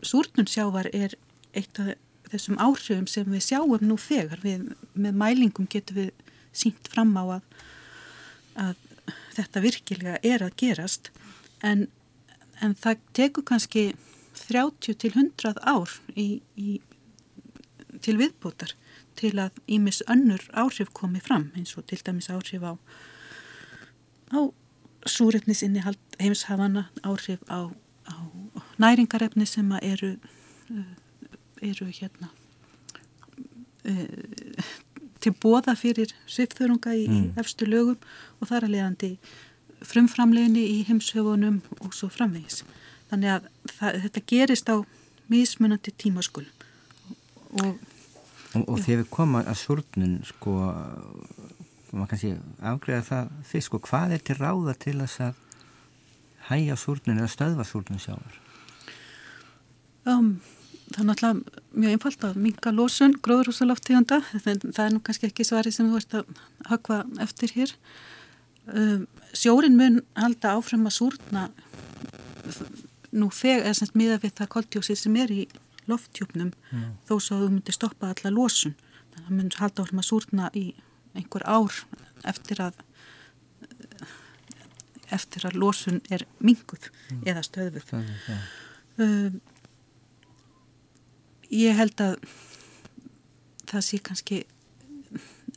B: súrnun sjávar er eitt af þessum áhrifum sem við sjáum nú þegar. Við, með mælingum getum við sínt fram á að, að þetta virkilega er að gerast. En, en það tekur kannski 30 til 100 ár í, í, til viðbútar til að ímis önnur áhrif komi fram eins og til dæmis áhrif á, á súrefnisinni heimshafana, áhrif á, á næringarefni sem eru, eru hérna til bóða fyrir svifþörunga í mm. efstu lögum og þar að leiðandi frumframleginni í heimshöfunum og svo framvegis. Þannig að það, þetta gerist á mismunandi tímaskul
C: og, og, og þegar við komum að súrnun sko maður kannski afgreða það fyrst sko hvað er til ráða til þess að hæja súrnun eða stöðva súrnun sjávar?
B: Um, það er náttúrulega mjög einfalt að minga lósun gróðrúsalaftíðanda það er nú kannski ekki svari sem þú ert að hökva eftir hér um, sjórin mun halda áfram að súrna nú þegar, eða semst miða við það koltjósið sem er í lofttjúpnum mm. þó svo að þú myndir stoppa alla losun þannig að það mun halda áfram að súrna í einhver ár eftir að eftir að losun er minguð mm. eða stöðuð ja. um, ég held að það sé kannski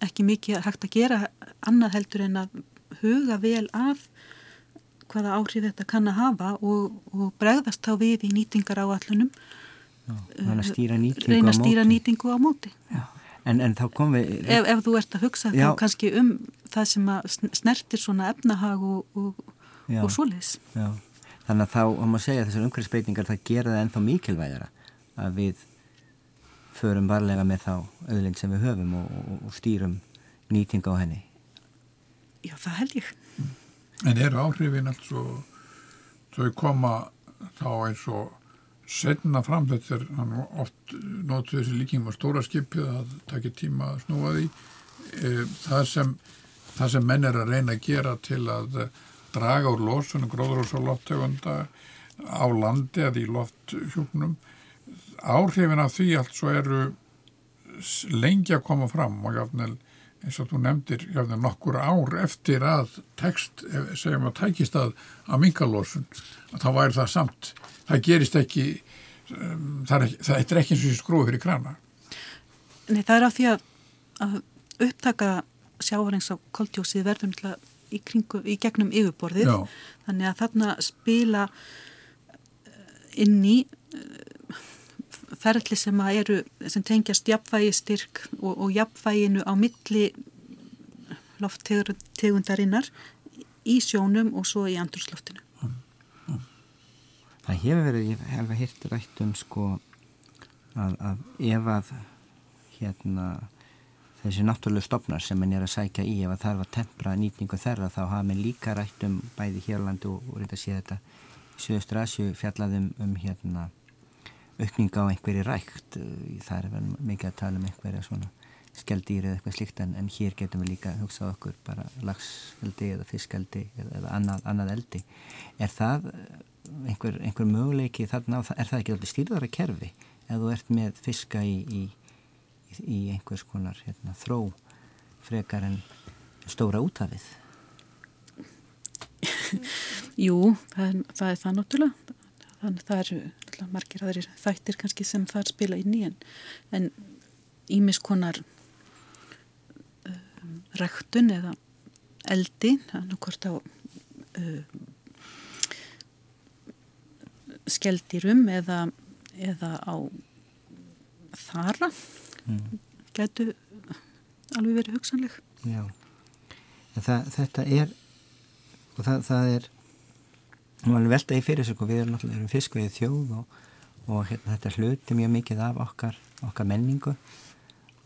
B: ekki mikið hægt að gera annað heldur en að huga vel að hvaða áhrif þetta kann að hafa og, og bregðast þá við í nýtingar á allunum
C: reyna að stýra nýtingu,
B: reyna að stýra nýtingu á móti.
C: En, en þá kom við
B: ef, ef þú ert að hugsa þá kannski um það sem að snertir svona efnahag og, og, og svoleiðis.
C: Þannig að þá, om að segja þessar umhverfsbreytingar það gera það ennþá mikilvægara að við förum varlega með þá auðlind sem við höfum og stýrum nýtingu á henni.
B: Já, það held ég.
A: En eru áhrifin alls og þau koma þá eins og setna fram þetta er oft nóttu þessi líking með stóra skipið að takja tíma að snúa því. E, það sem það sem menn er að reyna að gera til að draga úr losunum gróður og lofttegunda á landi eða í lofthjúknum áhrifin af því allt svo eru lengi að koma fram og jáfnvel eins og þú nefndir jáfnvel nokkur ár eftir að text, segjum að tækist að að mingalósun, að þá væri það samt það gerist ekki um, það, er ekki, það er ekki eins og skrúið fyrir krana.
B: Nei, það er á því að, að upptaka sjávarings á koldjósið verður í, kringu, í gegnum yfirborðið. Já. þannig að þarna spila eh, inn í eh, ferli sem að eru sem tengjast jafnvægi styrk og, og jafnvæginu á milli lofttegundarinnar í sjónum og svo í andrusloftinu
C: Það hefur verið, ég hef hirt rætt um sko að, að ef að hérna þessi náttúrulega stopnar sem mann er að sækja í ef að þarf að tempra nýtningu þeirra þá hafa mann líka rætt um bæði Hérlandu og, og reynda að sé þetta í Suðustur Asju fjallaðum um hérna aukninga á einhverju rækt. Það er vel mikið að tala um einhverja svona skeldýri eða eitthvað slikt en, en hér getum við líka hugsað okkur bara lagsveldi eða fiskaldi eða, eða annað, annað eldi. Er það einhver, einhver möguleiki þarna er það ekki alltaf stýrðara kerfi ef þú ert með fiska í, í, í einhvers konar hérna, þró frekar en stóra útafið
B: Jú, það er það, er það náttúrulega. Þannig það eru margir aðrir þættir kannski sem það spila inn í en, ímis konar um, ræktun eða eldi, þannig hvort á um, skeldýrum eða, eða á þara. Mm. getur alveg verið hugsanleg.
C: Já, það, þetta er og það, það er alveg veltaði fyrir sig og við erum náttúrulega fiskveið þjóð og, og hérna, þetta hluti mjög mikið af okkar, okkar menningu.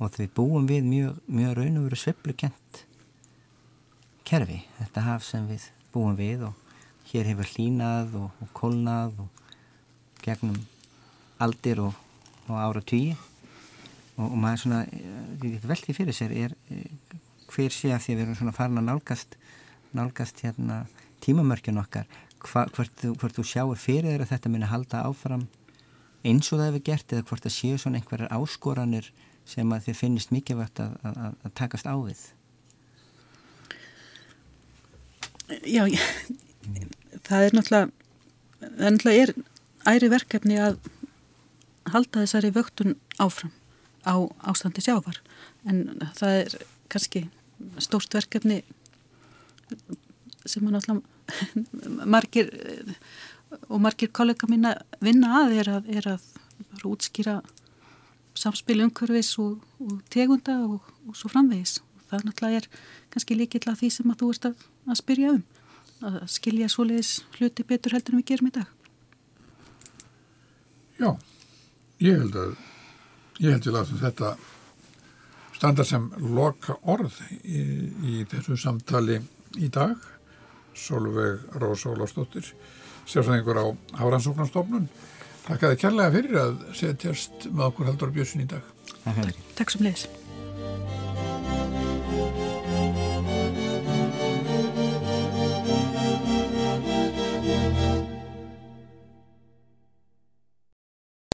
C: Og við búum við mjög, mjög raun og veru sveplukent kerfi, þetta haf sem við búum við og hér hefur hlínað og, og kólnað og gegnum aldir og, og ára tíu. Og, og maður svona veldi fyrir sér er hver sé að því við erum svona farin að nálgast nálgast hérna tímamörkjun okkar? Hva, hvort, hvort þú sjáur fyrir að þetta muni halda áfram eins og það hefur gert eða hvort það séu svona einhverjar áskoranir sem að þið finnist mikilvægt að, að, að takast á við?
B: Já, ég, það er náttúrulega það er náttúrulega er æri verkefni að halda þessari vöktun áfram á ástandi sjávar. En það er kannski stórt verkefni sem að náttúrulega margir og margir kollega mína vinna að er að, er að útskýra samspil umhverfis og, og tegunda og, og svo framvegis. Og það náttúrulega er kannski líkill að því sem að þú ert að, að spyrja um að skilja svoleiðis hluti betur heldur en við gerum í dag
A: Já, ég held að ég held að þetta standa sem loka orð í, í þessu samtali í dag. Solveig Rósa Ólafsdóttir sérfæðingur á Hárandsóknarstofnun Takk að þið kærlega fyrir að setjast með okkur heldur bjössin í dag.
B: Takk sem leiðis